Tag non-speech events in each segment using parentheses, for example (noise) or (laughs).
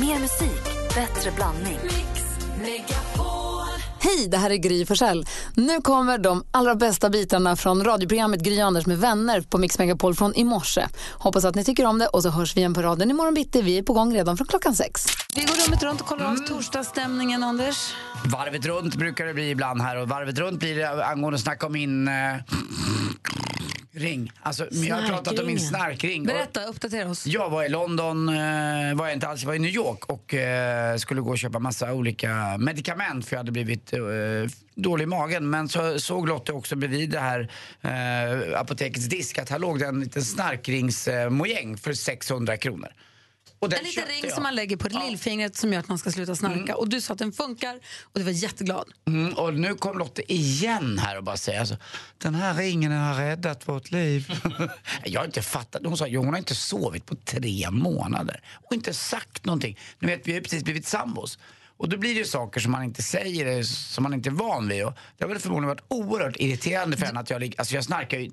Mer musik, bättre blandning. Hej, det här är Gry Forssell. Nu kommer de allra bästa bitarna från radioprogrammet Gry Anders med vänner på Mix Megapol från i morse. Hoppas att ni tycker om det och så hörs vi igen på raden imorgon bitti. Vi är på gång redan från klockan sex. Vi går rummet runt och kollar av torsdagsstämningen, Anders. Varvet runt brukar det bli ibland här och varvet runt blir det angående att snacka om min eh, ring. Alltså, jag har pratat om min snarkring. Berätta, uppdatera oss. Jag var i London, eh, var jag inte alls, jag var i New York och eh, skulle gå och köpa massa olika medicament för jag hade blivit eh, dålig i magen. Men så såg Lotte också bredvid det här apotekets disk att här låg det en liten snarkringsmojäng för 600 kronor. En liten ring jag. som man lägger på lillfingret som gör att man ska sluta snarka. Och du sa att den funkar och du var jätteglad. Mm, och nu kom Lotte igen här och bara säger alltså, den här ringen har räddat vårt liv. (laughs) jag har inte fattat. Hon sa jo, hon har inte sovit på tre månader och inte sagt någonting. Nu vet, vi har precis blivit sambos. Och då blir det ju saker som man inte säger, eh, som man inte är van vid. Och det har väl förmodligen varit oerhört irriterande för henne att jag, lig- alltså jag snarkar ju.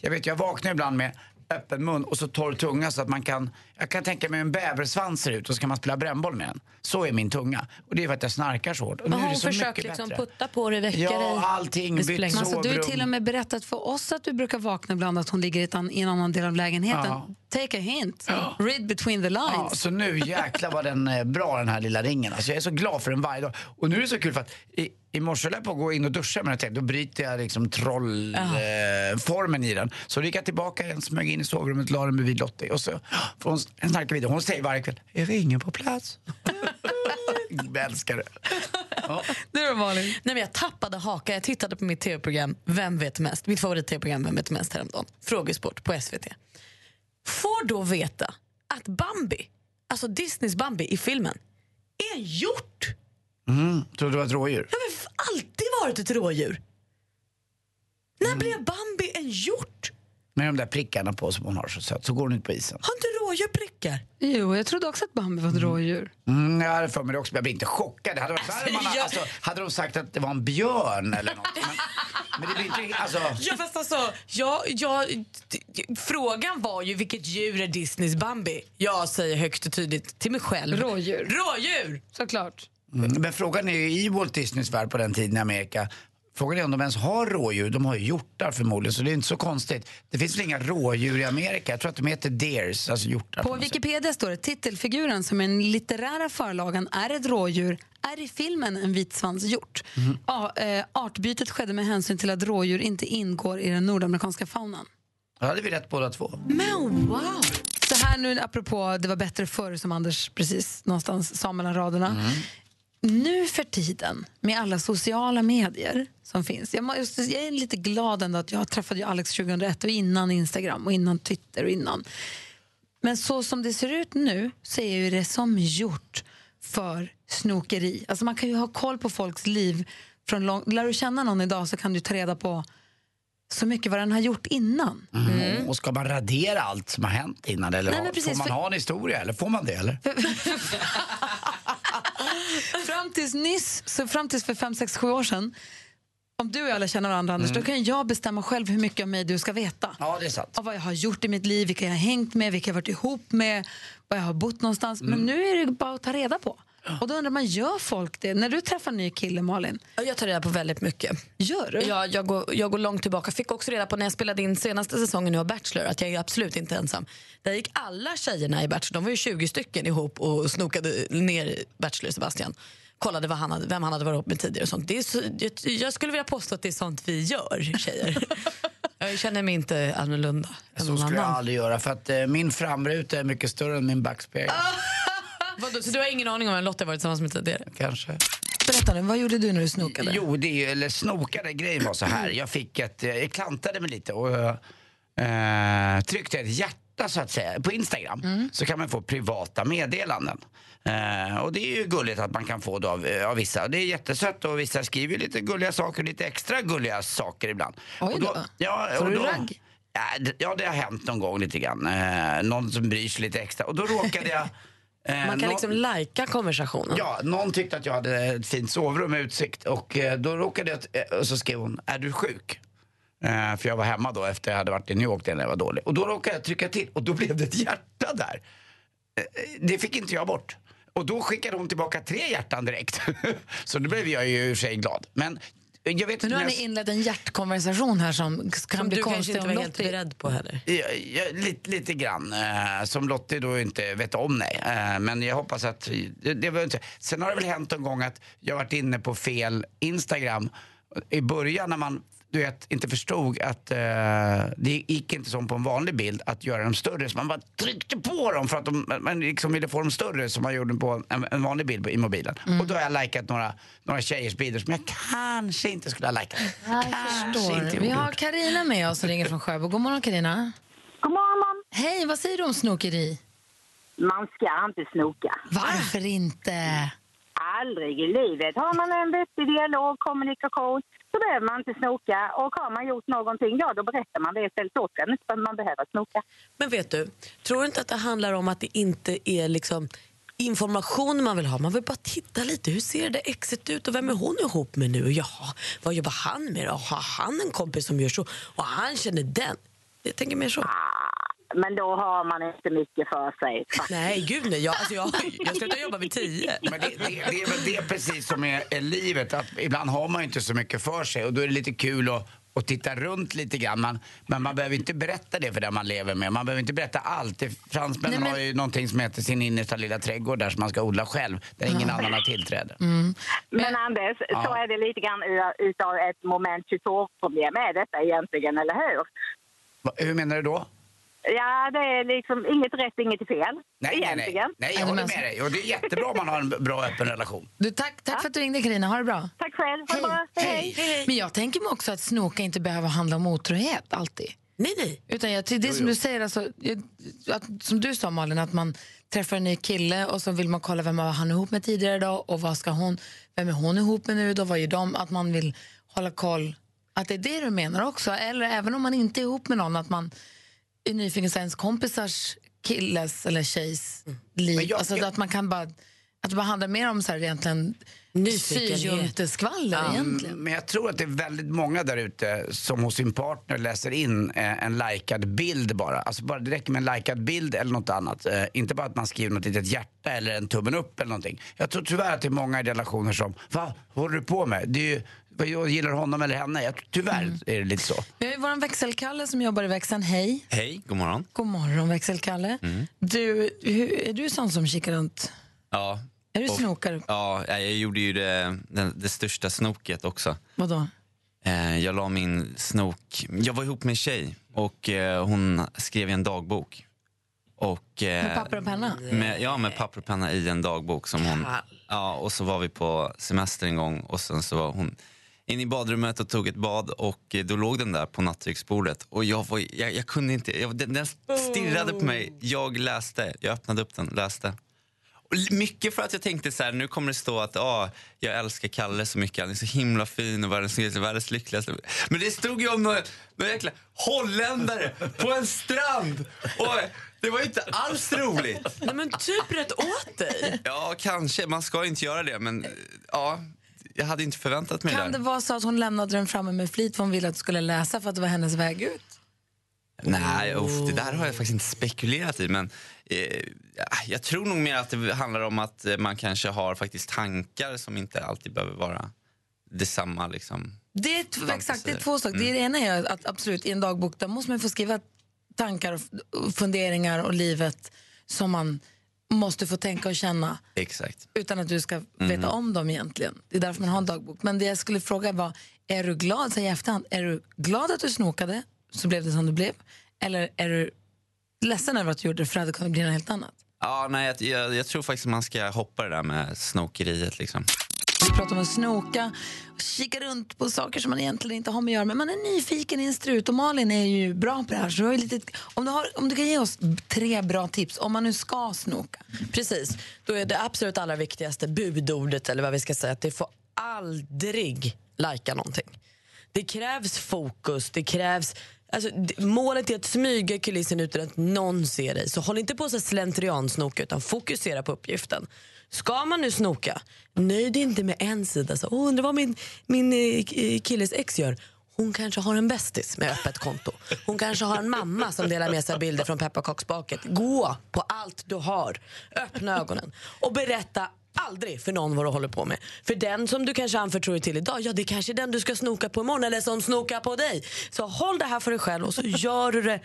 Jag vet, jag vaknar ibland med öppen mun och så torr tunga så att man kan, jag kan tänka mig en bäversvans ser ut och så kan man spela brännboll med den. Så är min tunga. Och det är för att jag snarkar så hårt. Och nu är det så mycket liksom bättre. putta på dig, väcka dig. Ja, allting. Bytt Men alltså, du har sovrum. till och med berättat för oss att du brukar vakna ibland att hon ligger i en annan del av lägenheten. Ja. Take a hint. Read between the Ja, lines. så nu jäklar var den eh, bra den här lilla ringen. Alltså jag är så glad för den varje dag. Och nu är det så kul för att i, i morse höll jag på att gå in och duscha med den. Då bryter jag liksom trollformen eh, i den. Så då gick jag tillbaka igen, smög in i sovrummet, la den bredvid Lottie. Och så får hon en snarkar vidare. Hon säger varje kväll, är ringen på plats? (laughs) jag älskar det. Ja. Du då Malin? Nej, men jag tappade haka. Jag tittade på mitt tv-program Vem vet mest? Mitt favorit-tv-program Vem vet mest häromdagen. Frågesport på SVT. Får då veta att Bambi, alltså Disneys Bambi i filmen, är en hjort. Mm, trodde det var ett rådjur? Det har alltid varit ett rådjur? När blev Bambi en hjort? Med de där prickarna på som hon har så söt. Så går hon ut på isen. Har inte rådjur prickar? Jo, jag trodde också att Bambi var ett rådjur. Mm, jag hade för mig det också, men jag blir inte chockad. Hade varit värre man, jag- alltså, hade de sagt att det var en björn eller något. Men, men det blir inte... Alltså, Ja, fast alltså, ja, ja, d- d- frågan var ju vilket djur är Disneys Bambi? Jag säger högt och tydligt till mig själv. Rådjur. Rådjur! Såklart. Mm. Men frågan är ju i Walt Disneys värld på den tiden i Amerika. Frågan är om de ens har rådjur. De har ju hjortar förmodligen, så det är inte så konstigt. Det finns väl inga rådjur i Amerika? Jag tror att de heter deers, alltså hjortar. På sätt. Wikipedia står det titelfiguren som är den litterära förlagan är ett rådjur är i filmen en vitsvanshjort. Ja, eh, artbytet skedde med hänsyn till att rådjur inte ingår i den nordamerikanska faunan. Då hade vi rätt båda två. Men wow! Så här nu apropå det var bättre förr som Anders precis någonstans sa mellan raderna. Nu för tiden med alla sociala medier som finns. Jag, jag är lite glad ändå att jag träffade Alex 2001 och innan Instagram och innan Twitter och innan. Men så som det ser ut nu så är ju det som gjort för snokeri. Alltså man kan ju ha koll på folks liv. Från lång, lär du känna någon idag så kan du ta reda på så mycket vad den har gjort innan. Mm. Och ska man radera allt som har hänt innan? Eller Nej, precis, får man för- ha en historia? Eller får man det? Eller? (laughs) (laughs) (laughs) Fram tills nyss, så fram tills för fem sex sju år sedan, om du och jag alla känner varandra Anders, då kan jag bestämma själv hur mycket om mig du ska veta. Ja, det är sant. Av vad jag har gjort i mitt liv, vilka jag har hängt med, vilka jag har varit ihop med, var jag har bott någonstans. Men nu är det bara att ta reda på. Och då undrar man, gör folk det? När du träffar en ny kille, Malin, Ja, Jag tar reda på väldigt mycket. gör du? Jag, jag, går, jag går långt tillbaka. Fick också reda på när jag spelade in senaste säsongen nu av Bachelor att jag är absolut inte ensam. Där gick alla tjejerna i Bachelor, de var ju 20 stycken ihop och snokade ner Bachelor Sebastian. Kollade vad han hade, vem han hade varit ihop med tidigare och sånt. Det är så, jag, jag skulle vilja påstå att det är sånt vi gör, tjejer. (laughs) jag känner mig inte annorlunda Så skulle jag annan. aldrig göra för att eh, min framruta är mycket större än min backspegel. (laughs) Vadå, så du har ingen aning om vem Lotta varit tillsammans med tidigare? Kanske. Berätta nu, vad gjorde du när du snokade? Jo, det är ju, eller snokade grejen var så här. Jag fick ett, jag klantade mig lite och eh, tryckte ett hjärta så att säga. På Instagram så kan man få privata meddelanden. Eh, och det är ju gulligt att man kan få det av, eh, av vissa. Det är jättesött och vissa skriver lite gulliga saker, lite extra gulliga saker ibland. Oj och då. ja, Får och du då, ragg? Ja, det, ja, det har hänt någon gång lite grann. Eh, någon som bryr sig lite extra. Och då råkade jag... (laughs) eh, Man kan någon- liksom lajka konversationen. Ja, någon tyckte att jag hade ett fint sovrum med utsikt och eh, då råkade jag, eh, och så skrev hon, är du sjuk? Eh, för jag var hemma då efter jag hade varit i New York när jag var dålig. Och då råkade jag trycka till och då blev det ett hjärta där. Det fick inte jag bort. Och då skickade hon tillbaka tre hjärtan direkt. (laughs) så då blev jag ju i och för sig glad. Men jag vet Men nu har ni inlett en hjärtkonversation här som kan Som bli du kanske konstig inte om var helt Lottie... beredd på heller. Ja, ja, lite, lite grann, eh, som Lottie då inte vet om. Nej. Eh, men jag hoppas att... Det, det var inte. Sen har det väl hänt en gång att jag varit inne på fel Instagram. I början när man du vet, inte förstod att eh, det gick inte som på en vanlig bild att göra dem större. Så man bara tryckte på dem för att de, man liksom ville få dem större som man gjorde på en, en vanlig bild i mobilen. Och då har jag likat några, några tjejers bilder som jag kanske inte skulle ha likat. Kanske Förstår. inte Vi har. Karina med oss som ringer från Sjöbo. God morgon Karina. God morgon. Hej, vad säger du om snokeri? Man ska inte snoka. Varför inte? Aldrig i livet. Har man en vettig dialog, kommunikation, så behöver man inte snoka. Och har man gjort någonting, ja då berättar man det istället åt en. Inte för att man behöver snoka. Men vet du, tror du inte att det handlar om att det inte är liksom information man vill ha? Man vill bara titta lite. Hur ser det exet ut och vem är hon ihop med nu? Jaha, vad jobbar han med då? Har han en kompis som gör så? Och han känner den. Jag tänker mer så. Men då har man inte mycket för sig. Nej, gud nej. Jag, alltså jag, jag slutar jobba vid tio. Men det, det, det är väl det precis som är, är livet, att ibland har man inte så mycket för sig och då är det lite kul att och titta runt lite grann. Man, men man behöver inte berätta det för den man lever med. Man behöver inte berätta allt. Fransmännen men- har ju någonting som heter sin innersta lilla trädgård där som man ska odla själv, där ingen annan har tillträde. Men Anders, så är det lite grann utav ett moment 22-problem är detta egentligen, eller hur? Va, hur menar du då? Ja, det är liksom inget rätt, inget fel. Nej, nej, nej. nej jag håller med dig. Och det är jättebra om man har en bra öppen relation. Du, tack tack för att du ringde Karina. Ha det bra. Tack själv. Ha det bra. Hej. Hej! Men jag tänker mig också att snoka inte behöver handla om otrohet alltid. Nej, nej. Utan jag, det är som du säger, alltså, att, som du sa Malin, att man träffar en ny kille och så vill man kolla vem han ihop med tidigare idag och vad ska hon, vem är hon ihop med nu då, vad gör de? Att man vill hålla koll. Att det är det du menar också, eller även om man inte är ihop med någon, att man är nyfiken på ens kompisars killes eller tjejs liv. Men jag- alltså jag- att man kan bara, att det bara handlar mer om så här egentligen syjunteskvaller egentligen. Men jag tror att det är väldigt många där ute som hos sin partner läser in eh, en likad bild bara. Alltså bara det räcker med en likad bild eller något annat. Eh, inte bara att man skriver något litet hjärta eller en tummen upp eller någonting. Jag tror tyvärr att det är många i relationer som, va, vad håller du på med? Det är ju, jag gillar honom eller henne? Jag, tyvärr är det lite så. Vi har ju vår växelkalle som jobbar i växeln. Hej. Hej, god morgon. God morgon växelkalle. Du, hur, är du sån som kikar runt? Ja, Är du Och- snokare? ja jag gjorde ju det, det, det största snoket också. Vadå? Eh, jag la min snok... Jag var ihop med en tjej och eh, hon skrev i en dagbok. Och, eh, Med papper och penna? Med, ja, med papper och penna i en dagbok. Som hon, ja, och så var vi på semester en gång och sen så var hon in i badrummet och tog ett bad och eh, då låg den där på nattduksbordet och jag, var, jag, jag kunde inte, jag, den, den stirrade på mig. Jag läste, jag öppnade upp den, läste. Och mycket för att jag tänkte så här, nu kommer det stå att ah, jag älskar Kalle så mycket, han är så himla fin och världens, världens lyckligaste. Men det stod ju om några, några jäkla holländare på en strand och det var ju inte alls roligt. Nej, men typ rätt åt dig. Ja, kanske. Man ska inte göra det, men eh, ja, jag hade inte förväntat mig Kan det. det vara så att hon lämnade den framme med flit för hon ville att du skulle läsa för att det var hennes väg ut? Nej, uff, det där har jag faktiskt inte spekulerat i. Men eh, ja, jag tror nog mer att det handlar om att man kanske har faktiskt tankar som inte alltid behöver vara detsamma. Liksom. Det är, exakt, det är två saker. Det ena är att absolut i en dagbok där måste man få skriva tankar och funderingar och livet som man måste få tänka och känna Exakt. utan att du ska veta om dem egentligen. Det är därför man har en dagbok. Men det jag skulle fråga var, är du glad, säg i efterhand, är du glad att du snokade så blev det som det blev? Eller är du ledsen över att du gjorde det för det hade kunnat bli något helt annat? Ja, nej, jag, jag, jag tror faktiskt att man ska hoppa det där med snokeriet. Liksom. Vi pratar om att snoka och kika runt på saker som man egentligen inte har med att göra. Men man är nyfiken i en strut och Malin är ju bra på det här. Så du har ju lite, om, du har, om du kan ge oss tre bra tips om man nu ska snoka. Precis. Då är det absolut allra viktigaste budordet, eller vad vi ska säga, att det får aldrig lajka någonting. Det krävs fokus, det krävs... Alltså, målet är att smyga i kulissen utan att någon ser dig. Så håll inte på så slentriansnoka, utan fokusera på uppgiften. Ska man nu snoka, nöjd inte med en sida. Så, oh, undrar vad min, min eh, eh, killes ex gör. Hon kanske har en bästis med öppet konto. Hon kanske har en mamma som delar med sig av bilder från pepparkaksbaket. Gå på allt du har. Öppna ögonen och berätta aldrig för någon vad du håller på med. För den som du kanske anförtror dig till idag, ja det är kanske den du ska snoka på imorgon eller som snokar på dig. Så håll det här för dig själv och så gör du det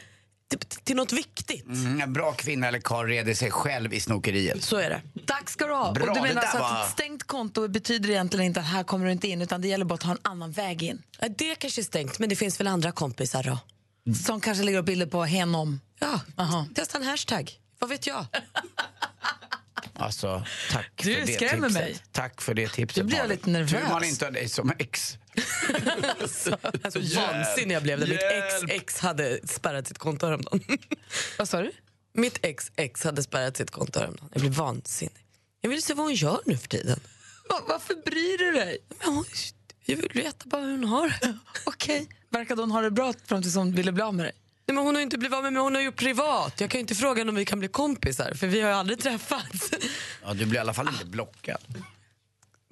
till, något viktigt. Mm, en bra kvinna eller karl reder sig själv i snokeriet. Så är det. Tack ska du ha. Bra, och du det menar där alltså var- att ett stängt konto betyder egentligen inte att här kommer du inte in utan det gäller bara att ha en annan väg in. Ja, Det kanske är stängt, men det finns väl andra kompisar då? Som kanske lägger upp bilder på hen om. Ja, Aha. testa en hashtag. Vad vet jag? (laughs) Alltså, tack Du för det skrämmer tipset. mig. Tack för det tipset. Nu blir jag lite nervös. Tur man inte har dig som ex. Alltså, (laughs) vansinnig jag blev när mitt ex, ex hade spärrat sitt konto häromdagen. (laughs) Vad sa du? Mitt ex, ex hade spärrat sitt konto häromdagen. Jag blev vansinnig. Jag vill se vad hon gör nu för tiden. (laughs) Va- varför bryr du dig? Men hon, jag vill veta bara hur hon har det. Okej. Verkade hon ha det bra fram tills hon ville bli av med dig? Nej, men hon har inte blivit av med mig, hon har ju privat. Jag kan ju inte fråga henne om vi kan bli kompisar, för vi har ju aldrig träffats. Ja, du blir i alla fall inte blockad.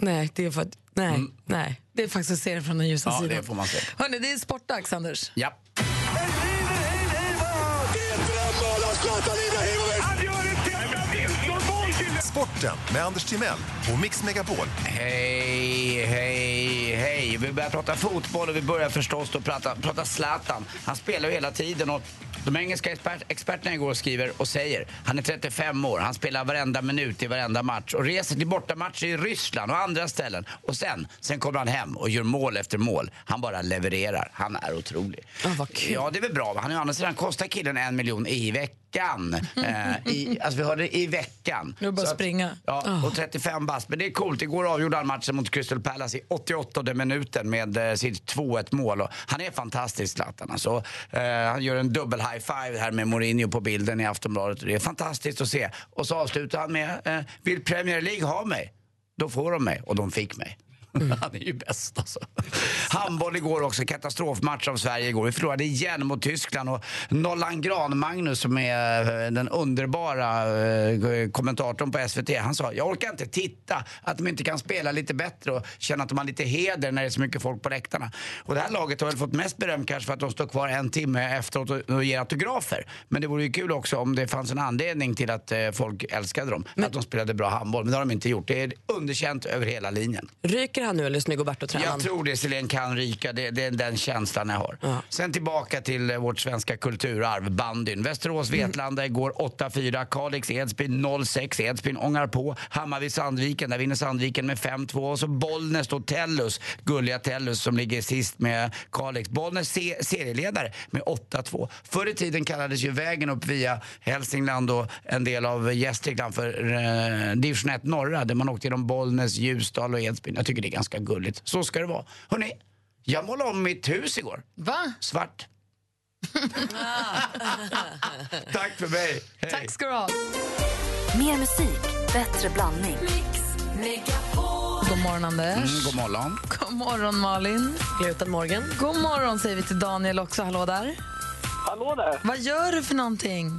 Nej, det är för att... Nej, nej. Det är faktiskt att se det från den ljusa Ja, sidan. det får man se. Hörrni, det är sportdags, Anders. Ja. Sporten med Anders Timell och Mix Megapol. Hej, hej, hej. Vi börjar prata fotboll och vi börjar förstås då prata, prata Zlatan. Han spelar ju hela tiden och de engelska expert, experterna igår skriver och säger han är 35 år, han spelar varenda minut i varenda match och reser till bortamatcher i Ryssland och andra ställen. Och sen, sen kommer han hem och gör mål efter mål. Han bara levererar. Han är otrolig. Ja, vad kul. Ja, det är väl bra. Han är å andra sidan kostar killen en miljon i veckan. (laughs) Eh, i, alltså vi hörde i veckan. Nu bara att- springa. Ja, och 35 bast. Men det är coolt. Igår avgjorde han matchen mot Crystal Palace i 88 minuten med eh, sitt 2-1 mål. Och han är fantastisk Zlatan. Alltså, eh, han gör en dubbel high five här med Mourinho på bilden i Aftonbladet. Det är fantastiskt att se. Och så avslutar han med, eh, vill Premier League ha mig? Då får de mig. Och de fick mig. (laughs) Han är ju bäst alltså. (laughs) Handboll igår också, katastrofmatch av Sverige igår. Vi förlorade igen mot Tyskland och Nollan Gran-Magnus som är eh, den underbara eh, kommentatorn på SVT, han sa jag orkar inte titta att de inte kan spela lite bättre och känna att de har lite heder när det är så mycket folk på läktarna. Och det här laget har väl fått mest beröm kanske för att de står kvar en timme efteråt och, ger autografer. Men det vore ju kul också om det fanns en anledning till att eh, folk älskade dem. Att de spelade bra handboll, men det har de inte gjort. Det är underkänt över hela linjen. Ryker han nu eller är Snygg-Berto-tränaren? Jag tror det, Selene kan ryka. Det, det är den känslan jag har. Ja. Sen tillbaka till eh, vårt svenska kulturarv, bandyn. Västerås, Vetlanda igår 8-4. Kalix, Edsbyn 0-6. Edsbyn ångar på. Hammarby, Sandviken. Där vinner Sandviken med 5-2. Och så Bollnäs då Tellus, gulliga Tellus som ligger sist med Kalix. Bollnäs se- serieledare med 8-2. Förr i tiden kallades ju vägen upp via Hälsingland och en del av Gästrikland för eh, division 1 norra där man åkte genom Bollnäs, Ljusdal och Edsbyn. Jag tycker det ganska gulligt. Så ska det vara. Hörrni, jag målade om mitt hus igår. Va? Svart. (laughs) Tack för mig. Hej. Tack ska du ha. Mer musik, bättre blandning. God morgon, Anders. Mm, god morgon. God morgon, Malin. Gluten Morgan. God morgon säger vi till Daniel också. Hallå där. Hallå där! Vad gör du för någonting?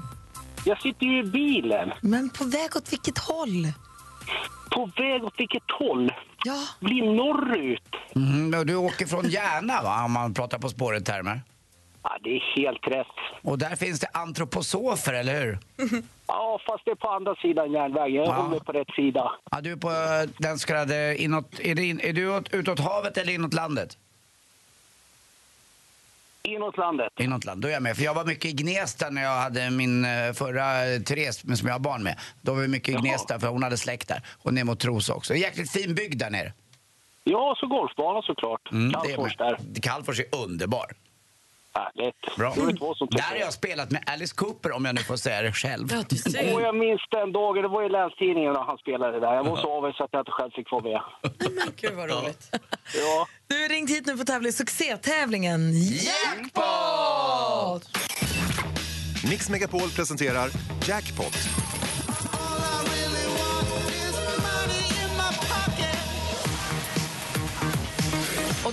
Jag sitter ju i bilen. Men på väg åt vilket håll? På väg åt vilket håll? Ja, Blir norrut. Mm, och du åker från Järna va, om man pratar på spåret-termer. Ja, det är helt rätt. Och där finns det antroposofer, eller hur? (laughs) Ja, fast det är på andra sidan järnvägen. Jag Ja. håller på rätt sida. Ja, du är på eh, den så kallade inåt, är, det in, är du åt, utåt havet eller inåt landet? Inåt landet. Inåt land, då är jag med. För jag var mycket i Gnesta när jag hade min eh, förra eh, Therese som jag har barn med. Då var vi mycket i. Gnesta för hon hade släkt där. Och ner mot Trosa också. Jäkligt fin bygd där nere. Ja, så golfbana såklart. Mm, Kallfors där. Kalfors är underbar. Härligt. Bra. Som Där har jag spelat med Alice Cooper om jag nu får säga det själv. Ja, du Och ser. jag minns den dagen, det var i Länstidningen när han spelade där. Jag var så avig så att jag inte själv fick vara med. Men gud vad roligt. Ja. du har ringt hit nu för att tävla i succétävlingen Jackpot! Mix Megapol presenterar Jackpot.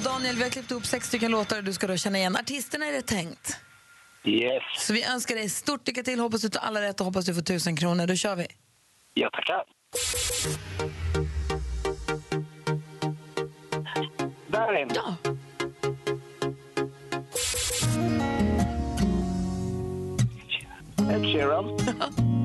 Och Daniel, vi har klippt ihop sex stycken låtar och du ska då känna igen artisterna är det tänkt. Yes. Så vi önskar dig stort lycka till, hoppas du tar alla rätt och hoppas du får tusen kronor. Då kör vi. Ja, tackar. Där Ja. Ed Sheeran. (laughs)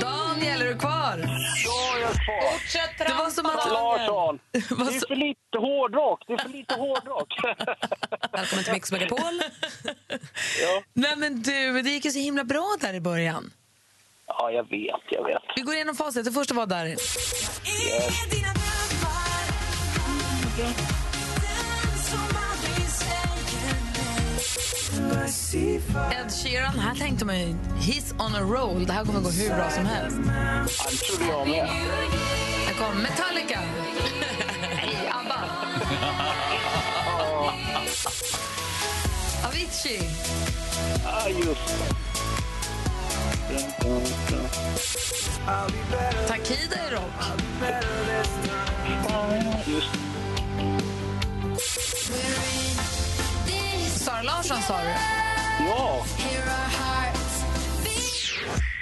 Daniel, är du kvar? Ja, jag är kvar. Det var som att... Larsson, (laughs) det är för lite hårdrock. Det är för lite hårdrock. Välkommen till Mix Megapol. ja. Nej men du, det gick ju så himla bra där i början. Ja, jag vet, jag vet. Vi går igenom facit. Det första var där. Ed Sheeran, här tänkte man ju, he's on a roll. Det här kommer gå hur bra som helst. Ja, det trodde jag med. Här kom Metallica. Nej, ABBA. (laughs) Avicii. Ja, just. Takida är rock. Sara Larsson sa du. Ja,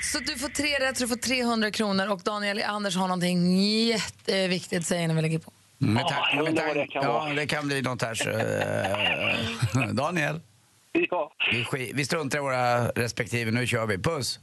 Så du får tre rätt, du får 300 kronor. Och Daniel Anders har någonting jätteviktigt att säga innan vi lägger på. Med Ja, tack- med tack- det kan ja, det kan bli något här. Så, eh, (laughs) Daniel, ja. vi, vi struntar i våra respektive. Nu kör vi. Puss!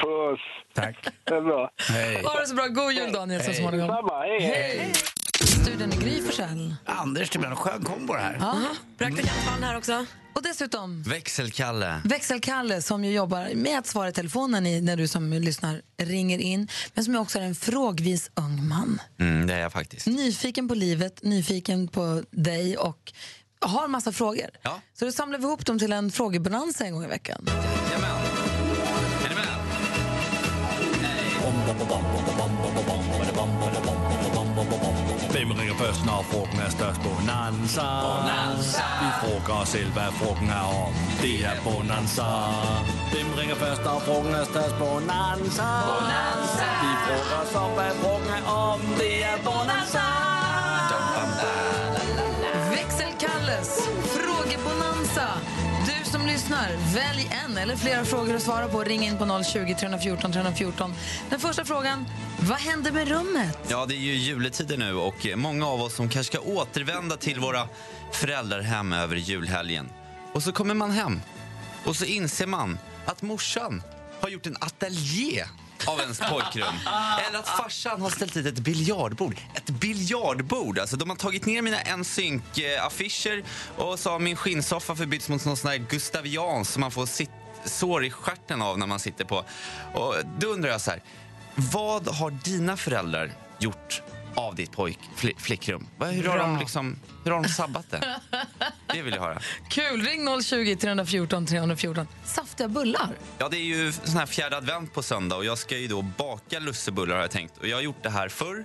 Puss. Tack. Det är bra. Hej. Ha det så bra. God jul, Daniel, så Hej. småningom. Samma. Hej, hej. Hej! Studion i Gry Forssell. Anders, det blir en skön kombo det här. Ja. Praktikant Fann här också. Och dessutom Växelkalle. Växelkalle som ju jobbar med att svara i telefonen i, när du som lyssnar ringer in. Men som också är en frågvis ung man. Mm, det är jag faktiskt. Nyfiken på livet, nyfiken på dig och har massa frågor. Ja. Så då samlar vi ihop dem till en frågebonanza en gång i veckan. Jajamän. Hvem ringer først, når frugten er størst? Bonanza. Bonanza. Vi frågar os selv, hvad frugten er om. Det er Bonanza. Hvem ringer først, når frugten er størst? Bonanza. Bonanza. Vi frågar os om, hvad frugten er om. Det er Bonanza. Växelkalles frågebonanza. Du som lyssnar, välj en eller flera frågor att svara på. Ring in på 020 314 314. Den första frågan, vad händer med rummet? Ja, det är ju juletider nu och många av oss som kanske ska återvända till våra föräldrahem över julhelgen. Och så kommer man hem och så inser man att morsan har gjort en ateljé av ens pojkrum. (laughs) Eller att farsan har ställt dit ett biljardbord. Ett biljardbord! Alltså, de har tagit ner mina en synk-affischer och så har min skinnsoffa förbytts mot någon sån här gustavian som man får sitt sår i stjärten av när man sitter på. Och då undrar jag så här, vad har dina föräldrar gjort av ditt pojk, fli, flickrum? Hur har, de liksom, hur har de sabbat det? Det vill jag höra. Kul! Ring 020 314 314. Saftiga bullar. Ja, det är ju sån här fjärde advent på söndag och jag ska ju då baka lussebullar har jag tänkt. Och jag har gjort det här förr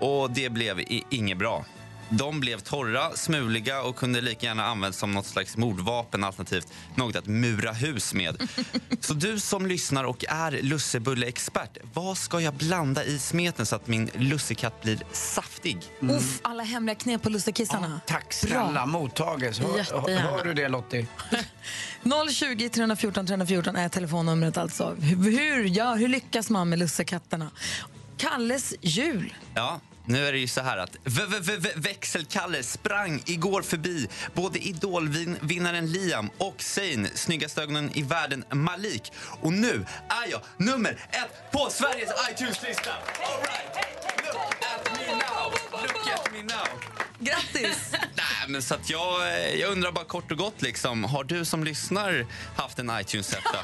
och det blev inget bra. De blev torra, smuliga och kunde lika gärna användas som något slags mordvapen alternativt något att mura hus med. (laughs) Så du som lyssnar och är lussebulleexpert, vad ska jag blanda i smeten så att min lussekatt blir saftig? Uff, alla hemliga knep på lussekissarna. Tack snälla mottages. Hör, hör du det Lottie? 020 314 314 är telefonnumret alltså. Hur, hur, ja, hur lyckas man med lussekatterna? Kalles jul. Ja, nu är det ju så här att v- v- v- Växelkalle sprang igår förbi både idolvinnaren Liam och Zayn, snyggaste ögonen i världen Malik. Och nu är jag nummer ett på Sveriges iTunes-lista! All right. Look at me now! Look me now! Grattis! Nej, men så att jag, jag undrar bara kort och gott, liksom, har du som lyssnar haft en iTunes-etta?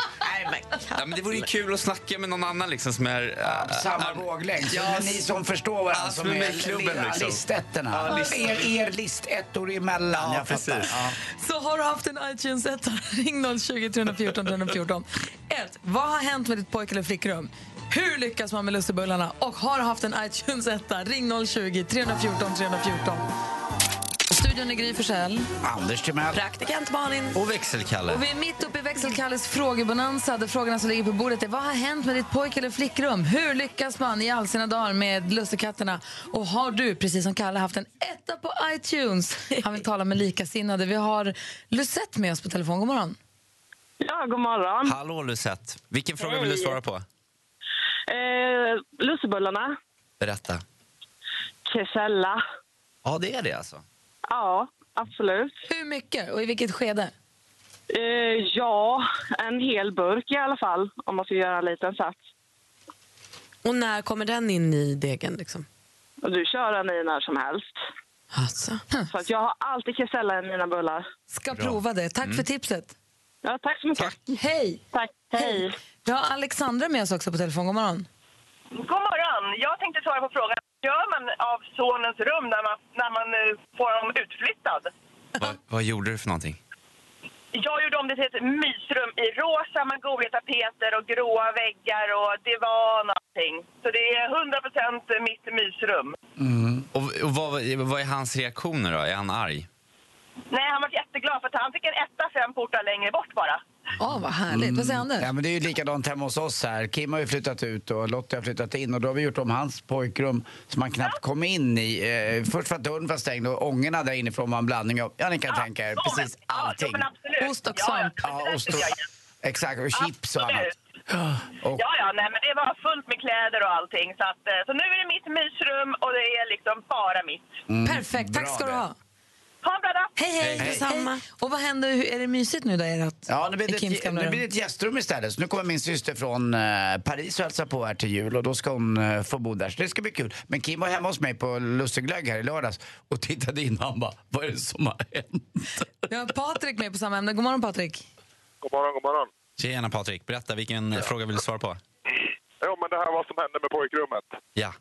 (laughs) ja, men det vore ju kul att snacka med någon annan liksom, som är... Ja, samma våglängd. Så Ja, ni som förstår varandra som är klubben, liksom. listettorna. Ja, list- er, er listettor emellan. Ja, jag precis. Ja. Så har du haft en iTunes-etta, (laughs) ring 020 314 314. 1. Vad har hänt med ditt pojk eller flickrum? Hur lyckas man med lussebullarna? Och har du haft en iTunes-etta, ring 020 314 314. Studion studion är Gry Forssell. Anders Timell. Praktikant Malin. Och växelkalle. Och vi är mitt uppe i växelkalles frågebonanza där frågorna som ligger på bordet är vad har hänt med ditt pojk eller flickrum? Hur lyckas man i all sina dagar med lussekatterna? Och har du, precis som Kalle, haft en etta på iTunes? (laughs) Han vill tala med likasinnade. Vi har Lucette med oss på telefon. God morgon. Ja, god morgon. Hallå Lucette. Vilken fråga vill du svara på? Eh, lussebullarna. Berätta. Kesella. Ja, det är det alltså. Ja, absolut. Hur mycket och i vilket skede? Eh, ja, en hel burk i alla fall, om man ska göra en liten sats. Och när kommer den in i degen? Liksom? Du kör den i när som helst. Alltså. Så att jag har alltid kesella i mina bullar. Ska prova det. Tack för tipset. Ja, tack så mycket. Hej! Tack. Hej. Vi har Alexandra med oss också på telefon. God morgon. God morgon! Jag tänkte svara på frågan. Gör man av sonens rum när man, när man eh, får honom utflyttad? Va, vad gjorde du för någonting? Jag gjorde om det till ett mysrum i rosa med goliga tapeter och gråa väggar och divan och allting. Så det är 100% mitt mysrum. Och, och vad, vad är hans reaktioner då? Är han arg? Nej, han var jätteglad för att han fick en etta fem portar längre bort bara. Åh, vad härligt. Vad säger Anders? Ja, men det är ju likadant hemma hos oss här. Kim har ju flyttat ut och Lottie har flyttat in och då har vi gjort om hans pojkrum som man knappt kom in i. Eh, först för att dörren var stängd och ångorna där inifrån var en blandning av, ja ni kan tänka er, Ja, men- precis allting. Ja. Ost och Ja, svamp. Ja, Ja, ost och, exakt, och chips och annat. Och, Ja, ja, nej, men det var fullt med kläder och allting. Så, att, eh, så nu är det mitt mysrum och det är liksom bara mitt. Perfekt. Tack bra ska du det. ha. Ha en bra dag! Hej, hej. Hej. Detsamma. Och vad händer? Hur- Är det mysigt nu där? Ert, Ja, nu blir, det ett, nu blir det ett gästrum istället. Så nu kommer min syster från eh, Paris och hälsar på här till jul och då ska hon eh, få bo där. Så det ska bli kul. Men Kim var hemma hos mig på Lusseglögg här i lördags och tittade in och han bara, vad är det som har hänt? (laughs) Vi har Patrik med på samma ämne. God morgon, Patrik. God morgon, god morgon. Tjena Patrik, berätta vilken fråga vill du svara på? Jo, men det här var vad som hände med pojkrummet. Ja.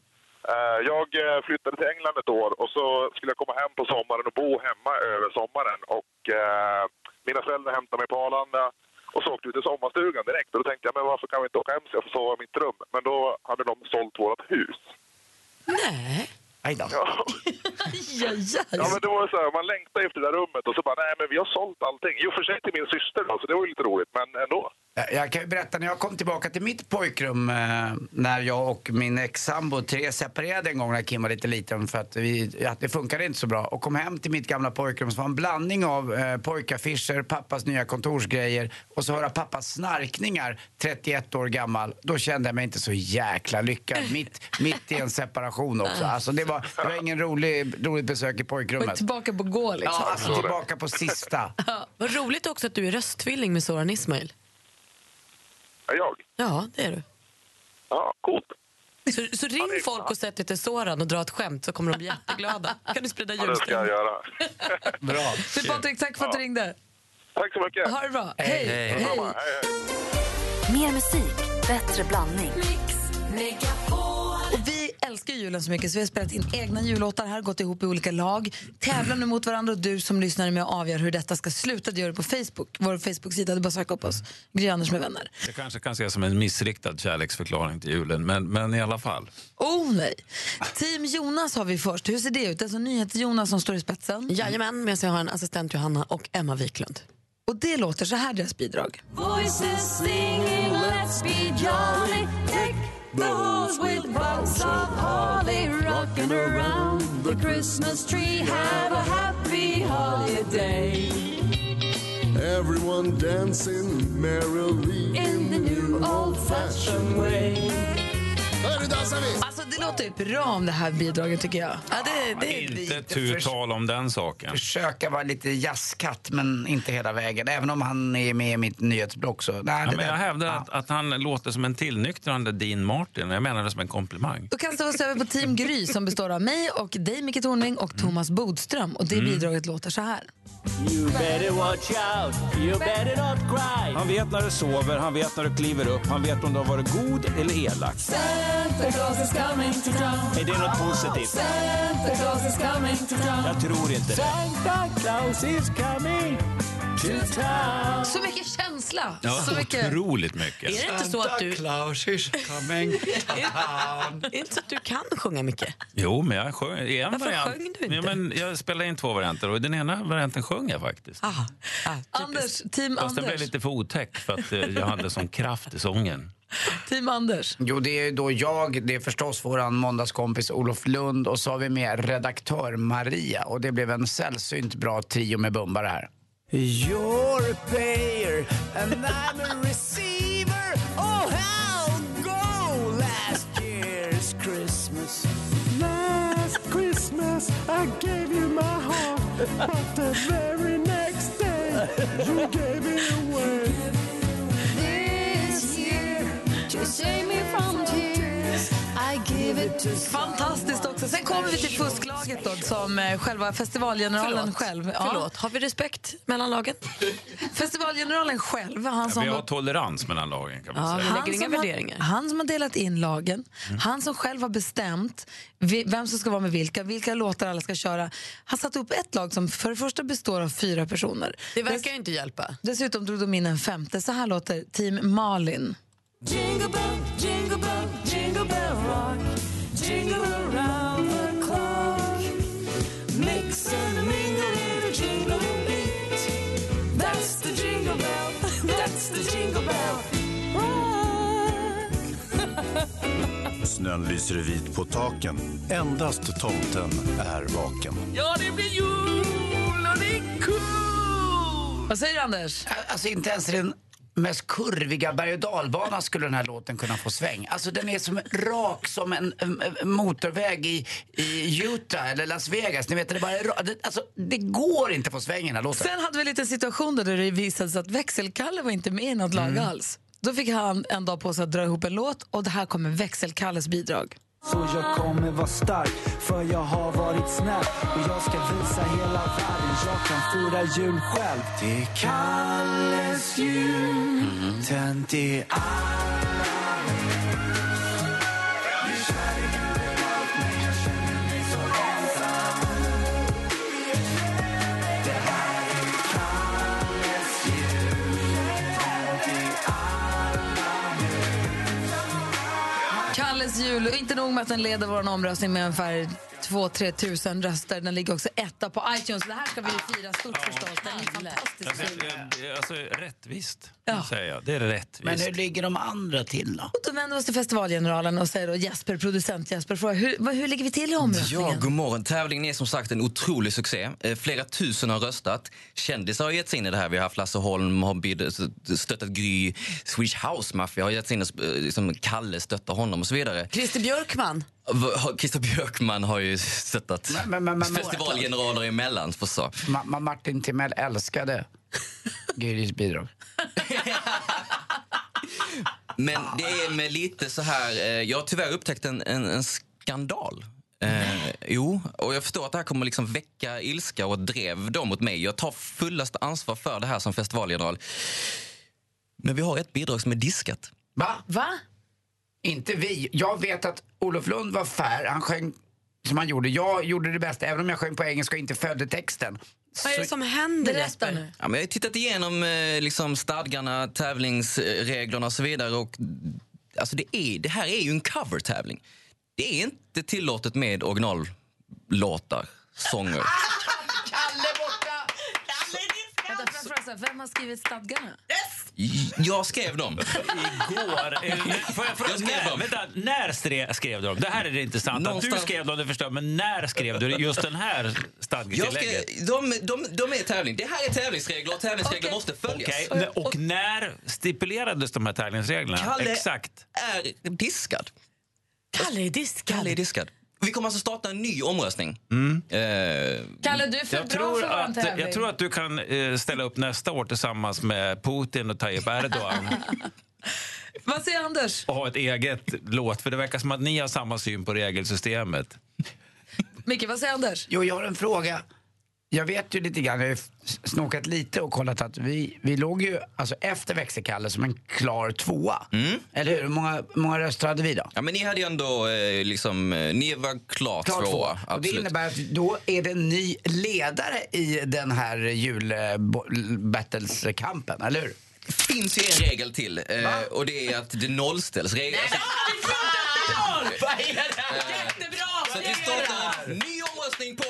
Eh, Jag eh, flyttade till England ett år och så skulle jag komma hem på sommaren och bo hemma över sommaren. Och eh, mina föräldrar hämtade mig på Arlanda och så åkte vi till sommarstugan direkt. Och då tänkte jag, men varför kan vi inte åka hem så jag får sova i mitt rum? Men då hade de sålt vårt hus. Nej. Aj då. Ja, (laughs) Ja, ja. ja men det var så här, man längtade efter det där rummet och så bara, nej men vi har sålt allting. Jo, för sig till min syster då, så det var ju lite roligt, men ändå. Jag- Jag kan berätta, när jag kom tillbaka till mitt pojkrum eh, när jag och min ex-sambo Therese separerade en gång när Kim var lite liten för att, vi, att det funkade inte så bra och kom hem till mitt gamla pojkrum som var en blandning av eh, pojkaffischer, pappas nya kontorsgrejer och så höra pappas snarkningar 31 år gammal. Då kände jag mig inte så jäkla lyckad mitt, mitt i en separation också. Alltså det var, det var ingen rolig, roligt besök i Och pojkrummet. tillbaka på gå liksom. Ja, alltså tillbaka på sista. Vad roligt också att du är rösttvilling med Soran Ismail. Är jag? Ja, det är du. Ja, coolt. Så, så ring folk och sätt till Soran och dra ett skämt så kommer de bli jätteglada. (laughs) Kan du sprida Ja, det ska jag göra. (laughs) Bra. Du, Patrik, tack för att du ringde. Tack så mycket. Ha det bra. Hej. Hej. Hej. Hej, hej. Mer musik, bättre blandning. Vi älskar julen så mycket så vi har spelat in egna jullåtar här, gått ihop i olika lag, tävlar nu mot varandra och du som lyssnar är med och avgör hur detta ska sluta. Du gör det på Facebook, vår Facebook-sida. Du bara söka upp oss, Gry Anders med vänner. Det kanske kan ses som en missriktad kärleksförklaring till julen, men, men i alla fall. Oh nej! Team Jonas har vi först. Hur ser det ut? Det är alltså NyhetsJonas som står i spetsen. Jajamän, medan jag har en assistent Johanna och Emma Wiklund. Och det låter så här, deras bidrag. Voices singing, let's be jolly. Take the hose with boughs of holly, rocking around the Christmas tree. Have a happy holiday. Everyone dancing merrily In the new old-fashioned way. Hörru, dansar vi! Alltså det låter ju bra om det här bidraget tycker jag. Ja, det, det, Inte tu tal om den saken. Försöka vara lite jazzkatt men inte hela vägen. Även om han är med i mitt nyhetsblock så... Nej, Ja, det men jag hävdar att, att han låter som en tillnyktrande Dean Martin. Jag menar det som en komplimang. Då kastar vi oss över på Team Gry som består av mig och dig, Micke Tornving och Thomas Bodström. Och det bidraget låter så här. You better watch out, you better not cry. Han vet när du sover, han vet när du kliver upp, han vet om du har varit god eller elak. Santa Claus is coming to town. Är det något positivt? Santa Claus is coming to town. Jag tror inte det. Santa Claus is coming. to town. Så mycket känsla! Ja, så mycket. otroligt mycket. Är det inte så att du... Claus is coming to town. (laughs) Är det inte så att du kan sjunga mycket? Jo, men jag sjöng i en Varför variant. sjöng du inte? Ja, men jag spelade in två varianter och i den ena varianten sjöng jag faktiskt. Ah, ah, Anders, team Fast den blev Anders. lite för otäck för att eh, jag hade sån kraft i sången. (laughs) Team Anders. Jo, det är då jag, det är förstås vår måndagskompis Olof Lund och så har vi med redaktör Maria och det blev en sällsynt bra trio med bumbare här. You're a payer and I'm a receiver. Oh, how go last year's Christmas? Last Christmas I gave you my heart, but the very next day you gave it away. Fantastiskt också. Sen kommer vi till fusklaget då, som eh, själva festivalgeneralen Förlåt. själv. Förlåt, har vi respekt mellan lagen? (laughs) Festivalgeneralen själv, han som Vi har tolerans mellan lagen kan man Ja, säga. vi lägger inga som har, han som har delat in lagen, han som själv har bestämt vem som ska vara med vilka, vilka låtar alla ska köra. Han satte upp ett lag som för det första består av fyra personer. Det verkar ju inte hjälpa. Dessutom drog de in en femte. Så här låter Team Malin. Jingle bell, jingle bell, jingle bell rock. Jingle around the clock. Mix and mingle in a jingling beat. That's the jingle bell, (laughs) that's the jingle bell rock. (laughs) Snön lyser vit på taken. Endast tomten är vaken. Ja, det blir jul och det är cool! Vad säger du, Anders? Alltså inte ens den mest kurviga berg och dalbana skulle den här låten kunna få sväng. Alltså den är som rak som en, en, en motorväg i, i Utah eller Las Vegas. Ni vet, det, bara är det, alltså, det går inte att få sväng i den här låten. Sen hade vi en liten situation där det visade sig att växelkalle var inte med i något lag alls. Då fick han en dag på sig att dra ihop en låt och det här kommer växelkalles bidrag. Så jag kommer vara stark, för jag har varit snäll och jag ska visa hela världen jag kan fira jul själv. Det är Kalles jul, tänd i alla nog med att den leder vår omröstning med ungefär 2-3 tusen röster. Den ligger också etta på iTunes. Det här ska vi fira stort förstås. Den är fantastisk. Alltså, rättvist, Ja. säger jag. Det är rättvist. Men hur ligger de andra till då? Och då vänder vi oss till festivalgeneralen och säger då Jesper, producent Jesper, frågar hur, vad- hur ligger vi till i omröstningen? Ja, god morgon. Tävlingen är som sagt en otrolig succé. Eh, Flera tusen har röstat. Kändisar har gett sig in i det här. Vi har haft Lasse Holm, har stöttat Gry. Swedish House Mafia har gett sig in och eh, liksom Kalle stöttar honom och så vidare. Christer Björkman. Christer Björkman har ju stöttat Men- men- men- men- festivalgeneraler emellan. För så. Ma- Ma- Martin Timell älskade Gyrys bidrag. Men det är med lite så här... Eh, jag har tyvärr upptäckt en, en, en skandal. Eh, jo, och jag förstår att det här kommer liksom väcka ilska och drev dem mot mig. Jag tar fullaste ansvar för det här som festivalgeneral. Men vi har ett bidrag som är diskat. Va? Va? Inte vi. Jag vet att Olof Lund var fair. Han sjöng som han gjorde. Jag gjorde det bästa, även om jag sjöng på engelska och inte följde texten. Vad är det som händer Berätta nu. Ja, men jag har tittat igenom eh, liksom stadgarna, tävlingsreglerna och så vidare. Och, alltså det, är, det här är ju en cover-tävling. Det är inte tillåtet med originallåtar, sånger. (laughs) Vänta, får jag fråga så här, vem har skrivit stadgarna? Jag skrev dem. Igår. (laughs) eh, Får jag fråga, Jag skrev när, dem. vänta, när skrev du dem? Det här är det intressanta. Att du Någonstans- skrev dem, det förstår. Men när skrev du just den här skrev, stadgetillägget? de, de, de är tävling. Det här är tävlingsregler och tävlingsregler Okej. måste följas. Okej, och när stipulerades de här tävlingsreglerna? Kalle Exakt. är diskad. Kalle är diskad. Kalle är diskad. Vi kommer alltså starta en ny omröstning. Eh, Kalle, du är för Jag bra tror, för att, tävling. jag tror att du kan eh, ställa upp nästa år tillsammans med Putin och Tayyip Erdogan (laughs) Vad säger Anders? och ha ett eget låt. För det verkar som att ni har samma syn på regelsystemet. Micke, vad säger Anders? Jo, jag har en fråga. Jag vet ju lite grann, jag har snokat lite och kollat att vi, vi låg ju alltså efter växelkalle som en klar tvåa. Eller hur? Hur många, många röster hade vi då? Ja, men ni hade ju ändå eh, liksom, eh, ni var klart Klar tvåa. tvåa. Och det innebär att då är det en ny ledare i den här jul-battles-kampen, eller hur? Det finns ju en regel till eh, och det är att det nollställs. Regel, alltså, Vad är det? (laughs) Jättebra! så att vi startar en ny omröstning på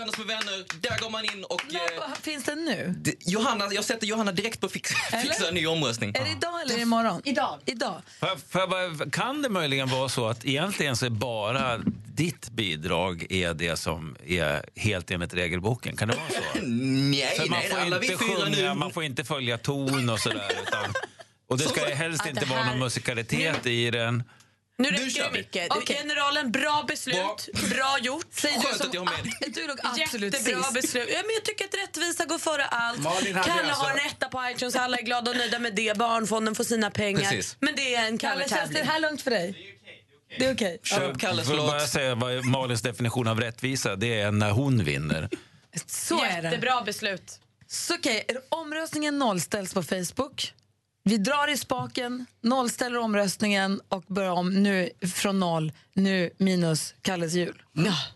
Anders med vänner. Där går man in och... Eh, Vad finns det nu? det, Johanna, jag sätter Johanna direkt på fix, fixa en ny omröstning. Är det idag eller imorgon? Idag. Idag. Jag bara- Kan det möjligen vara så att egentligen så är bara ditt bidrag är det som är helt enligt regelboken? Kan det vara så? (laughs) Nej, För man nej, får alla vi inte fyra sjunga, nu... man får inte följa ton och sådär. Utan, och det Så- ska helst Att inte det vara någon musikalitet i den. Nu räcker det mycket. Okej. Generalen, bra beslut. Bra gjort. Säger Skönt att jag har med. (laughs) Du låg absolut Jättebra sist. beslut. Ja, men jag tycker att rättvisa går före allt. Malin Kalle alltså- har en etta på iTunes, alla är glada och nöjda med det. Barnfonden får sina pengar. Precis. Men det är en Kalle, känns det här lugnt för dig? Det är okej. Köp Kalles jag bara låt. säga vad Malins definition av rättvisa det är när hon vinner. Så är det. Jättebra beslut. Så okej, omröstningen nollställs på Facebook. Vi drar i spaken, nollställer omröstningen och börjar om nu från noll, nu minus Kalles jul.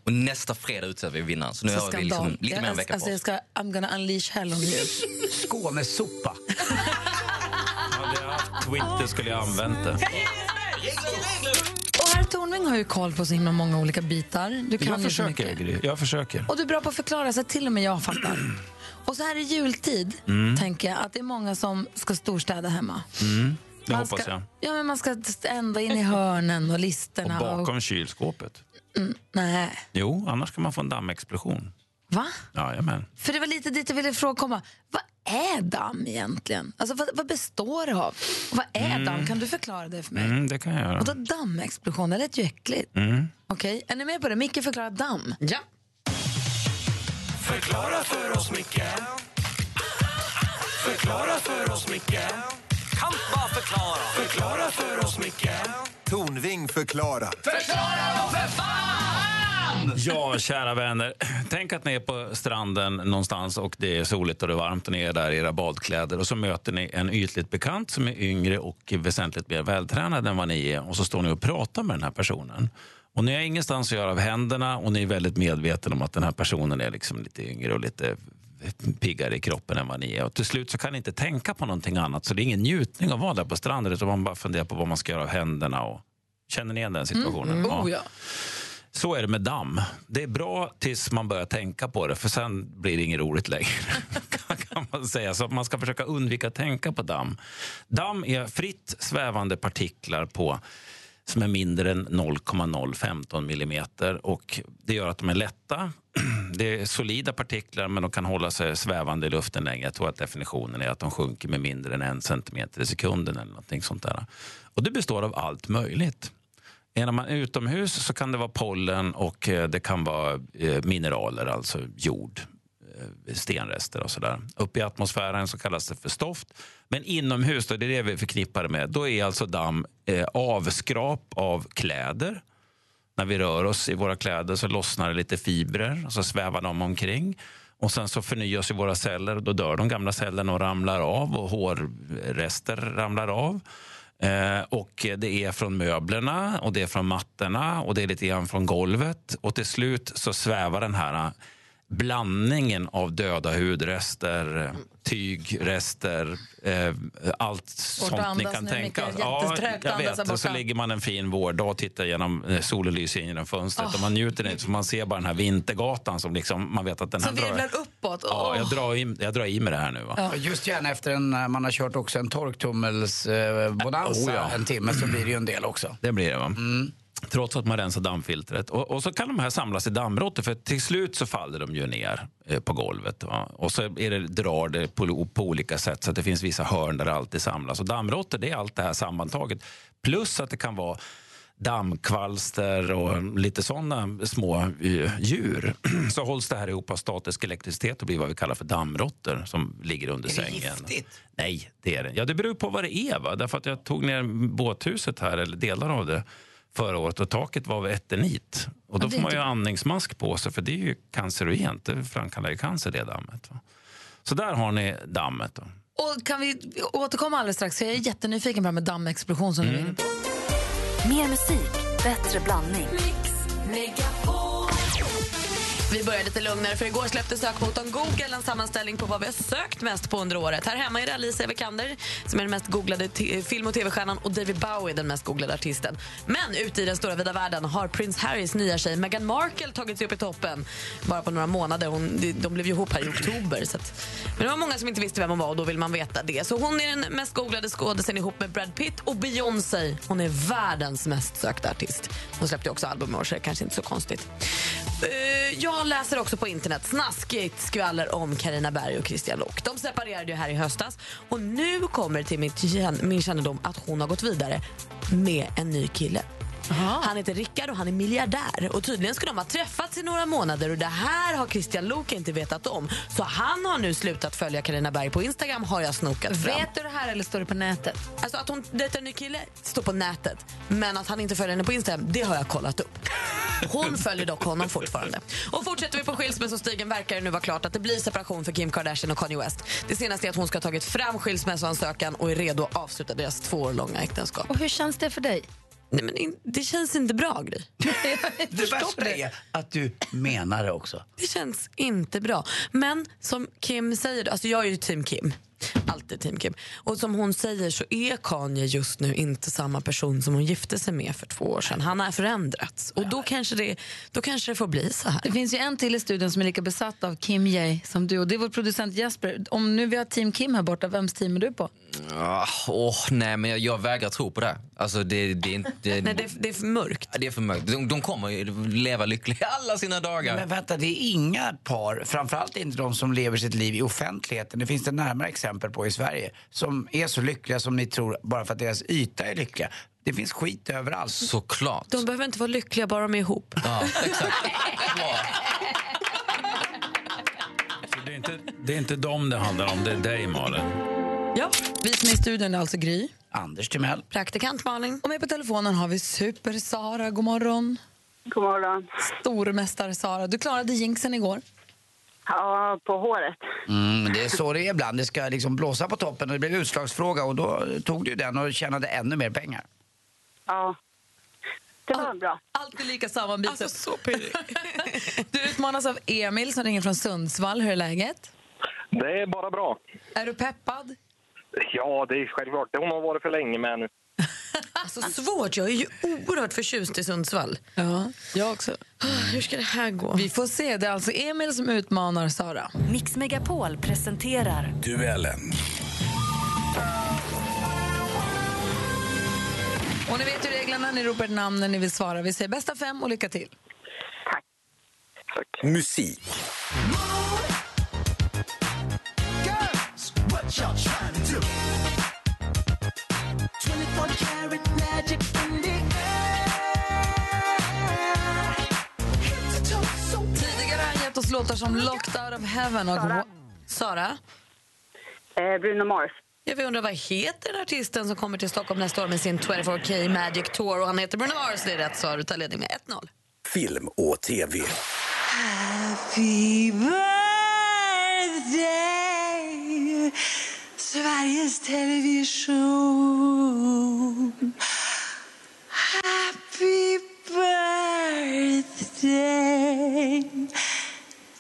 Och nästa fredag utser vi vinnaren. Så nu Så har vi liksom lite Jag- mer än en vecka alltså, på jag oss. ska, I'm gonna unleash hell on you. Skånesopa. (laughs) Hade jag haft Twitter skulle jag använt det. Och herr Tornving har ju koll på så himla många olika bitar. Du kan Jag försöker, mycket. Jag försöker. Och du är bra på att förklara så att till och med jag fattar. Och så här i jultid Mm. tänker jag att det är många som ska storstäda hemma. Mm, det Man hoppas ska, jag. Ja, men man ska ända in i hörnen och Och listerna. bakom kylskåpet. mm, nej. Jo, annars kan man få en dammexplosion. Va? Jajamän. För det var lite dit jag ville fråga komma. Vad är damm egentligen? Alltså, vad, vad består det av? Och vad är Mm. damm? Kan du förklara det för mig? Mm, det kan jag göra. Och då dammexplosion, det lät ju äckligt. Mm. Okej, är ni med på det? Micke förklarar damm. Ja. Förklara för oss, Micke Förklara för oss, Micke Kan bara förklara. Förklara för oss, Micke Tornving förklarar. Ja, kära vänner. Tänk att ni är på stranden någonstans och det är soligt och det är varmt och ni är där i era badkläder och så möter ni en ytligt bekant som är yngre och väsentligt mer vältränad än vad ni är och så står ni och pratar med den här personen. Och ni har ingenstans att göra av händerna och ni är väldigt medvetna om att den här personen är liksom lite yngre och lite piggare i kroppen än vad ni är. Och till slut så kan ni inte tänka på någonting annat så det är ingen njutning att vara där på stranden utan man bara funderar på vad man ska göra av händerna. Och... Känner ni igen den situationen? Mm. Oh, ja. Så är det med damm. Det är bra tills man börjar tänka på det, för sen blir det inget roligt längre. (laughs) kan man säga. Så man ska försöka undvika att tänka på damm. Damm är fritt svävande partiklar på som är mindre än 0,015 millimeter. Och det gör att de är lätta. (clears throat) Det är solida partiklar, men de kan hålla sig svävande i luften länge. Jag tror att definitionen är att de sjunker med mindre än en centimeter i sekunden. eller någonting sånt där. Och det består av allt möjligt. Är man utomhus så kan det vara pollen och eh, det kan vara eh, mineraler, alltså jord, eh, stenrester och sådär. Uppe i atmosfären så kallas det för stoft. Men inomhus, då, det är det vi förknippar med, då är alltså damm eh, avskrap av kläder. När vi rör oss i våra kläder så lossnar det lite fibrer och så svävar de omkring. Och sen så förnyas ju våra celler och då dör de gamla cellerna och ramlar av och hårrester ramlar av. Eh, och det är från möblerna och det är från mattorna och det är lite grann från golvet. Och till slut så svävar den här blandningen av döda hudrester, tygrester, eh, allt sånt ni kan tänka. Mikael. Ja, jag vet. Och så ligger man en fin vårdag och tittar genom eh, solen lyser in genom fönstret Åh. och man njuter inte så man ser bara den här vintergatan som liksom, man vet att den här Som drar... virvlar uppåt. Ja, jag drar, i, jag drar i med det här nu. Va? Ja. Just gärna efter en, eh, man har kört också en torktummels eh, bonanza Oh, ja. en timme så blir det ju en del också. Det blir det va? Trots att man rensar dammfiltret. Och, och så kan de här samlas i dammråttor för till slut så faller de ju ner eh, på golvet. Va? Och så är det, drar det på, på olika sätt så att det finns vissa hörn där det alltid samlas. Och dammråttor det är allt det här sammantaget. Plus att det kan vara dammkvalster och lite sådana små eh, djur. (clears throat) Så hålls det här ihop av statisk elektricitet och blir vad vi kallar för dammråttor som ligger under Är det sängen. giftigt? Nej, det är det Ja, det beror på vad det är. Va? Därför att jag tog ner båthuset här, eller delar av det, förra året och taket var av eternit. Och då Ja, får man ju inte andningsmask på sig för det är ju cancerogent. Det framkallar ju cancer det dammet. Va? Så där har ni dammet. Då. Och kan vi återkomma alldeles strax? för Jag är jättenyfiken på det här med dammexplosion som du Mm. är inne på. Mer musik, bättre blandning. Vi börjar lite lugnare för igår släppte sökmotorn Google en sammanställning på vad vi har sökt mest på under året. Här hemma är det Alicia Vikander som är den mest googlade film och tv-stjärnan och David Bowie den mest googlade artisten. Men ute i den stora vida världen har Prince Harrys nya tjej Meghan Markle tagit sig upp i toppen bara på några månader. Hon, de, de blev ju ihop här i oktober. Så att, men det var många som inte visste vem hon var och då vill man veta det. Så hon är den mest googlade skådisen ihop med Brad Pitt och Beyoncé. Hon är världens mest sökta artist. Hon släppte också album i år så det är kanske inte så konstigt. Eh, jag läser också på internet snaskigt skvaller om Karina Berg och Christian Lok. De separerade ju här i höstas och nu kommer det till mitt, min kännedom att hon har gått vidare med en ny kille. Han heter Rickard och han är miljardär. Och Tydligen ska de ha träffats i några månader och det här har Christian Lok inte vetat om. Så han har nu slutat följa Karina Berg på Instagram har jag snokat fram. Vet du det här eller står det på nätet? Alltså att hon dejtar en ny kille står på nätet. Men att han inte följer henne på Instagram, det har jag kollat upp. Hon följer dock honom fortfarande. Och fortsätter vi på skilsmässostigen verkar det nu vara klart att det blir separation för Kim Kardashian och Kanye West. Det senaste är att hon ska ha tagit fram skilsmässoansökan och är redo att avsluta deras två år långa äktenskap. Och hur känns det för dig? Nej, men in- det känns inte bra, Gry. (laughs) Det värsta är att du menar det också. Det känns inte bra. Men som Kim säger, alltså jag är ju team Kim. Alltid team Kim. Och som hon säger så är Kanye just nu inte samma person som hon gifte sig med för två år sedan. Han har förändrats. Och då kanske det, då kanske det får bli så här. Det finns ju en till i studion som är lika besatt av Kim Ye som du. Och det är vår producent Jesper. Om nu vi har team Kim här borta, vems team är du på? Ah, åh, nej, men jag, jag vägrar tro på det. Alltså, det, det, är inte- det, Nej, det, är- det är för mörkt. det är för mörkt. De, de kommer ju leva lyckliga alla sina dagar. Men vänta, det är inga par, framförallt inte de som lever sitt liv i offentligheten, det finns det närmare exempel på i Sverige, som är så lyckliga som ni tror bara för att deras yta är lyckliga. Det finns skit överallt. Såklart. De behöver inte vara lyckliga bara de är ihop. Ja, exakt. Så det, är inte, det är inte dem det handlar om, det är dig Malin. Ja. Vi som är i studion är alltså Gry. Anders Timell. Praktikant Malin. Och med på telefonen har vi Super-Sara. God morgon. God morgon. Stormästar-Sara. Du klarade jinxen igår. Ja, på håret. Mm, men det är (laughs) så det är ibland. Det ska liksom blåsa på toppen och det blev utslagsfråga och då tog du den och tjänade ännu mer pengar. Ja. Det var bra. Alltid lika sammanbitet. Alltså, så pirrig. (laughs) Du utmanas av Emil som ringer från Sundsvall. Hur är läget? Det är bara bra. Är du peppad? Ja, det är självklart. Hon har varit för länge med nu. Alltså svårt. Jag är ju oerhört förtjust i Sundsvall. Ja, jag också. Hur ska det här gå? Vi får se. Det är alltså Emil som utmanar Sara. Mix Megapol presenterar Duellen. Och ni vet ju reglerna. Ni ropar ett namn när ni vill svara. Vi säger bästa fem och lycka till. Musik. Tidigare har han låtar som Locked Out of Heaven och... Sara. Sara? Eh, Bruno Mars. Jag vill undra vad heter den artisten som kommer till Stockholm nästa år med sin 24K Magic Tour? Och han heter Bruno Mars. Det är rätt svar. Du tar ledning med 1-0. Film och TV. Happy birthday Sveriges Television Happy birthday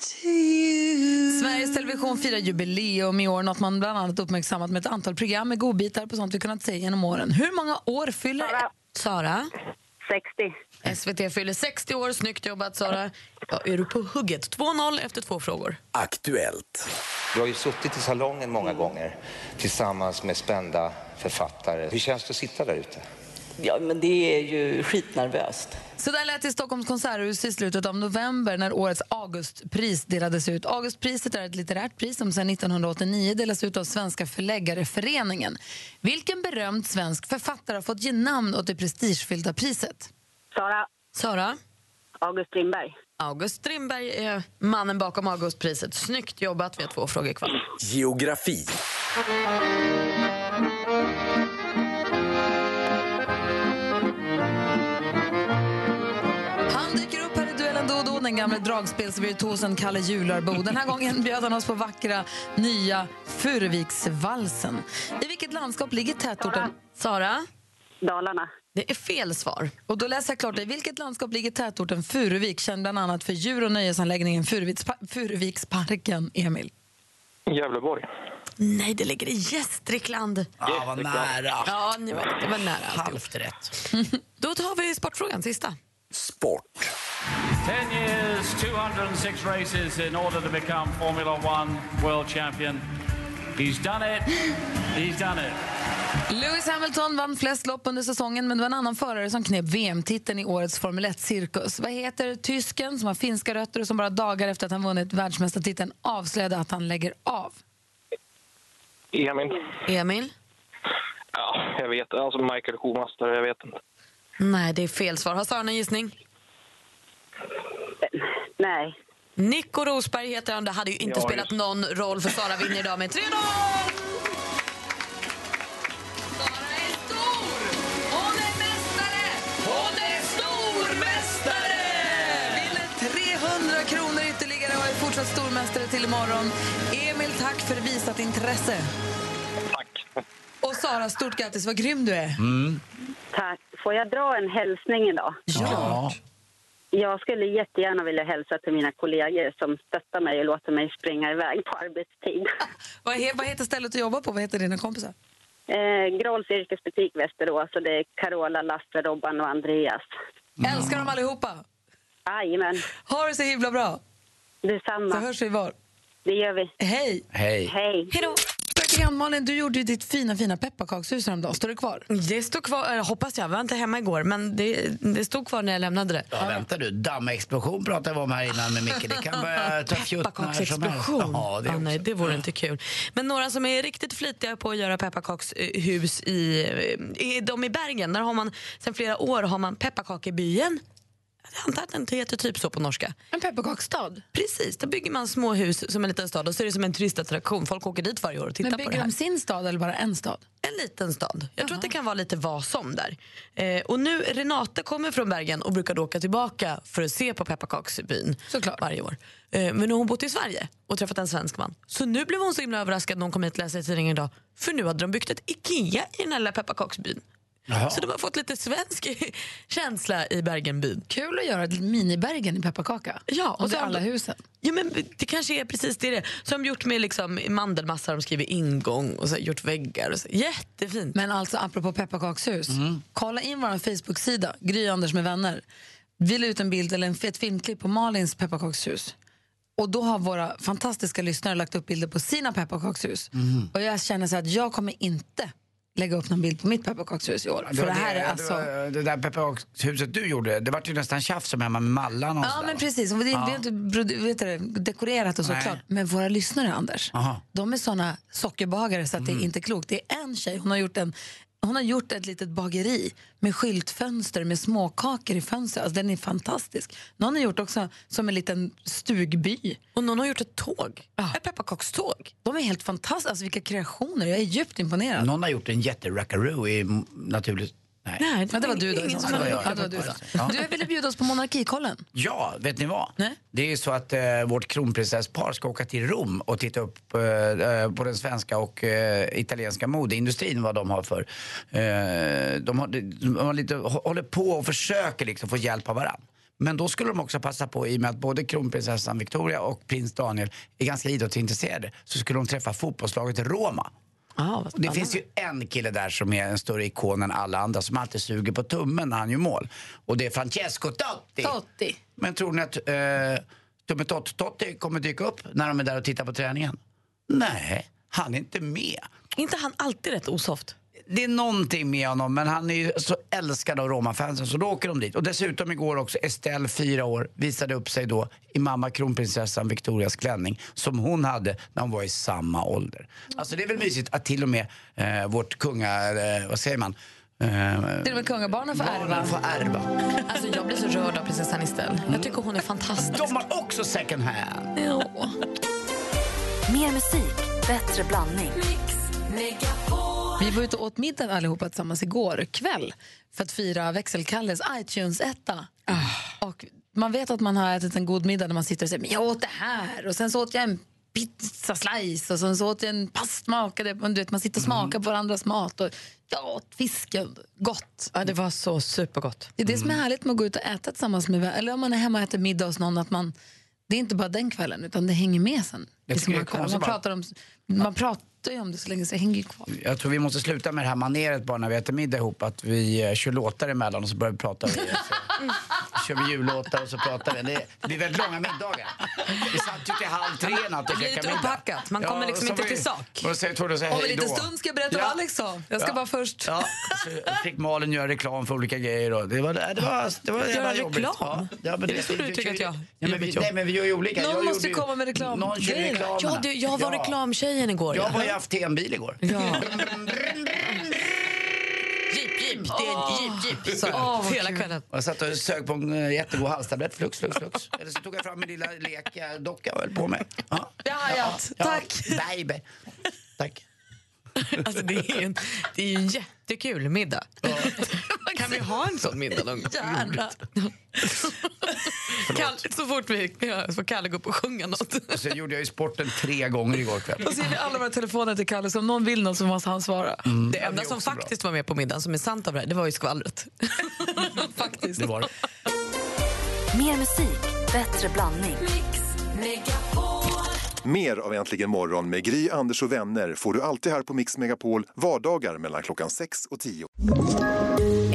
to you Sveriges Television firar jubileum i år, något man bland annat uppmärksammat med ett antal program med godbitar på sånt vi kunnat se genom åren. Hur många år fyller... Sara? 60. SVT fyller 60 år. Snyggt jobbat, Sara. Ja, är du på hugget? 2-0 efter två frågor. Aktuellt. Du har ju suttit i salongen många gånger tillsammans med spända författare. Hur känns det att sitta där ute? Ja, men det är ju skitnervöst. Så där lät det i Stockholms konserthus i slutet av november när årets Augustpris delades ut. Augustpriset är ett litterärt pris som sedan 1989 delas ut av Svenska förläggareföreningen. Vilken berömd svensk författare har fått ge namn åt det prestigefyllda priset? Sara. Sara? August Strindberg. August Strindberg är mannen bakom Augustpriset. Snyggt jobbat. Vi har två frågor kvar. Geografi. Den gamle dragspelsvirtuosen Kalle Jularbo. Den här gången (laughs) bjöd han oss på vackra, nya Furuviksvalsen. I vilket landskap ligger tätorten? Sara? Dalarna. Det är fel svar. Och då läser jag klart det. I vilket landskap ligger tätorten Furuvik, känd bland annat för djur och nöjesanläggningen Furuvikspa- Furuviksparken, Emil? Gävleborg. Nej, det ligger i Gästrikland. Ja, vad nära. Ja, ni var, det var nära. Halvt rätt. (laughs) Då tar vi sportfrågan, sista. Sport. 10 years, 206 races in order to become Formula One world champion. He's done it. He's done it. Lewis Hamilton vann flest lopp under säsongen men det var en annan förare som knep VM-titeln i årets Formel 1-cirkus. Vad heter tysken som har finska rötter och som bara dagar efter att han vunnit världsmästartiteln avslöjade att han lägger av? Emil. Emil? Ja, jag vet. Alltså Michael Schumacher, jag vet inte. Nej, det är fel svar. Har Sara en gissning? Nej. Nico Rosberg heter han. Det hade ju inte Ja, spelat någon roll för Sara vinner idag med 3-0! Hon är mästare! Hon är stormästare! Vinner 300 kronor ytterligare och är fortsatt stormästare till imorgon. Emil, tack för visat intresse. Tack. Och Sara, stort grattis. Vad grym du är. Tack. Får jag dra en hälsning idag? Ja. Jag skulle jättegärna vilja hälsa till mina kollegor som stöttar mig och låter mig springa iväg på arbetstid. (laughs) Vad, he, vad heter stället du jobbar på? Vad heter dina kompisar? Eh, Gråls yrkesbutik Västerås och det är Carola, Lasse, Robban och Andreas. Älskar dem allihopa. Jajamän. Ha det så himla bra. Detsamma. Så hörs vi var. Det gör vi. Hej. Hej. Hej. Hej då. Praktikant Malin, du gjorde ju ditt fina, fina pepparkakshus häromdagen. Står det kvar? Det stod kvar, hoppas jag. Jag var inte hemma igår, men det, det stod kvar när jag lämnade det. Ja, vänta du. Dammexplosion pratade vi om här innan med Micke. Det kan börja ta fjutt när som helst. Pepparkaksexplosion. Ja, det ah, nej, det vore inte kul. Men några som är riktigt flitiga på att göra pepparkakshus i, i, de i Bergen. Där har man sedan flera år har man pepparkakebyen. Jag antar att den heter typ så på norska. En pepparkaksstad? Precis, där bygger man små hus som en liten stad och så är det som en turistattraktion. Folk åker dit varje år och tittar Men på det bygger här. de sin stad eller bara en stad? En liten stad. Jag tror att det kan vara lite vad som där. Eh, och nu, Renate kommer från Bergen och brukar då åka tillbaka för att se på pepparkaksbyn varje år. Eh, men nu har hon bott i Sverige och träffat en svensk man. Så nu blev hon så himla överraskad när hon kom hit och läste i tidningen idag. För nu hade de byggt ett IKEA i den här lilla pepparkaksbyn. Så de har fått lite svensk (laughs) känsla i Bergenbyn. Kul att göra ett minibergen i pepparkaka. Ja, och så det har alla de- husen. Ja, men det kanske är precis det det är. Så har de gjort med liksom mandelmassa, de skriver ingång och så gjort väggar. Och så. Jättefint. Men alltså apropå pepparkakshus. Kolla in vår Facebook-sida, Gry Anders med vänner. Vi la ut en bild eller en fet filmklipp på Malins pepparkakshus. Och då har våra fantastiska lyssnare lagt upp bilder på sina pepparkakshus. Och jag känner så att jag kommer inte lägga upp någon bild på mitt pepparkakshus i år. För det här är alltså... det, det där pepparkakshuset du gjorde, det var ju nästan tjafs som hemma med mallarna och Ja, sådär, men precis. Det, Ja. det är inte det, dekorerat och så Nej. klart. Men våra lyssnare, Anders, Aha. de är såna sockerbagare så att det är inte klokt. Det är en tjej, hon har gjort en hon har gjort ett litet bageri med skyltfönster med småkakor i fönstret. Alltså, den är fantastisk. Någon har gjort också som en liten stugby. Och någon har gjort ett tåg. Ett pepparkakståg. De är helt fantastiska. Alltså, vilka kreationer. Jag är djupt imponerad. Någon har gjort en jätterackaroo i naturligt... Nej. Nej, ja, det var du då. ingen så som hade gjort Ja, det. det var du, då. Ja. du ville bjuda oss på Monarkikollen. Ja, vet ni vad? Det är så att eh, vårt kronprinsesspar ska åka till Rom och titta upp eh, eh, på den svenska och eh, italienska modeindustrin, vad de har för... Eh, de, har, de har lite, håller på och försöker liksom få hjälp av varandra. Men då skulle de också passa på, i och med att både kronprinsessan Victoria och prins Daniel är ganska idrottsintresserade, så skulle de träffa fotbollslaget Roma. Och det finns ju en kille där som är en större ikon än alla andra som alltid suger på tummen när han gör mål. Och det är Francesco Totti. Totti. Men tror ni att eh, Tumme Tott Totti kommer dyka upp när de är där och tittar på träningen? Nej, han är inte med. inte han alltid rätt osoft? Det är någonting med honom, men han är ju så älskad av Roma-fansen så då åker de dit. Och dessutom igår också, Estelle, fyra år, visade upp sig då i mamma kronprinsessan Victorias klänning som hon hade när hon var i samma ålder. Alltså det är väl mysigt att till och med eh, vårt kunga, eh, vad säger man? Eh, Till och med kungabarnen får ärva. får ärva. Alltså, jag blir så rörd av prinsessan Estelle. Jag tycker hon är fantastisk. De har också second hand. Ja. Mer musik, bättre blandning. Vi var ute och åt middag allihopa tillsammans igår kväll för att fira växelkalles iTunes-etta. Och man vet att man har ätit en god middag när man sitter och säger men jag åt det här och sen så åt jag en pizza slice och sen så åt jag en. Du vet, man sitter och smakar på varandras mat och jag åt fisken. Gott. Ja, det var så supergott. Det är det som är härligt med att gå ut och äta tillsammans med. Eller om man är hemma och äter middag hos någon. Att man, det är inte bara den kvällen, utan det hänger med sen. Det är tycker som det man, man, pratar om, man pratar ju om det så länge så hänger kvar. Jag tror vi måste sluta med det här maneret bara när vi äter middag ihop. Att vi eh, kör låtar emellan och så börjar vi prata. (laughs) Så kör vi jullåtar och så pratar vi. Det, det blir väldigt långa middagar. Vi satt ju till halv tre natt och käkade middag. upphackat. Man kommer liksom så inte vi- till sak. Och säger tvungen att säga Om en liten stund ska jag berätta Ja. vad Alex sa. Jag ska Ja. bara först... Ja, så fick Malin göra reklam för olika grejer. Och det var, det var, det var Göra jävla jobbigt. reklam? Ja, ja, men Är det så du tycker att jag ja, men vi? Nej, men vi gör ju olika. Någon Jag måste gjorde komma med reklam. Någon kör reklamerna. Ja, du, jag var reklamtjejen igår. Jag ja. var ju haft en-bil igår. Ja. Jeep, det är en jeep, jeep. Så, vad hela kvällen. Och jag satt och sög på en eh, jättegod halstablett, flux, flux, flux. Eller så tog jag fram min lilla lekdocka och höll på med. Ja. Har hajat. Tack. Baby. Tack. Alltså, det, är en, det är ju en jättekul middag. Kan vi ha en sån middag någon gång? (laughs) Gärna. Kalle, så fort vi ja, får Kalle gå upp och sjunga något. Och sen gjorde jag ju sporten tre gånger igår kväll. Och så ger vi alla våra telefoner till Kalle, så om någon vill något så måste han svara. Mm. Det enda som faktiskt var med på middagen som är sant av det här, det var ju skvallret. (laughs) faktiskt. Det var det. Mer musik, bättre blandning. Mer av Äntligen morgon med Gry, Anders och vänner får du alltid här på Mix Megapol vardagar mellan klockan 6 och 10.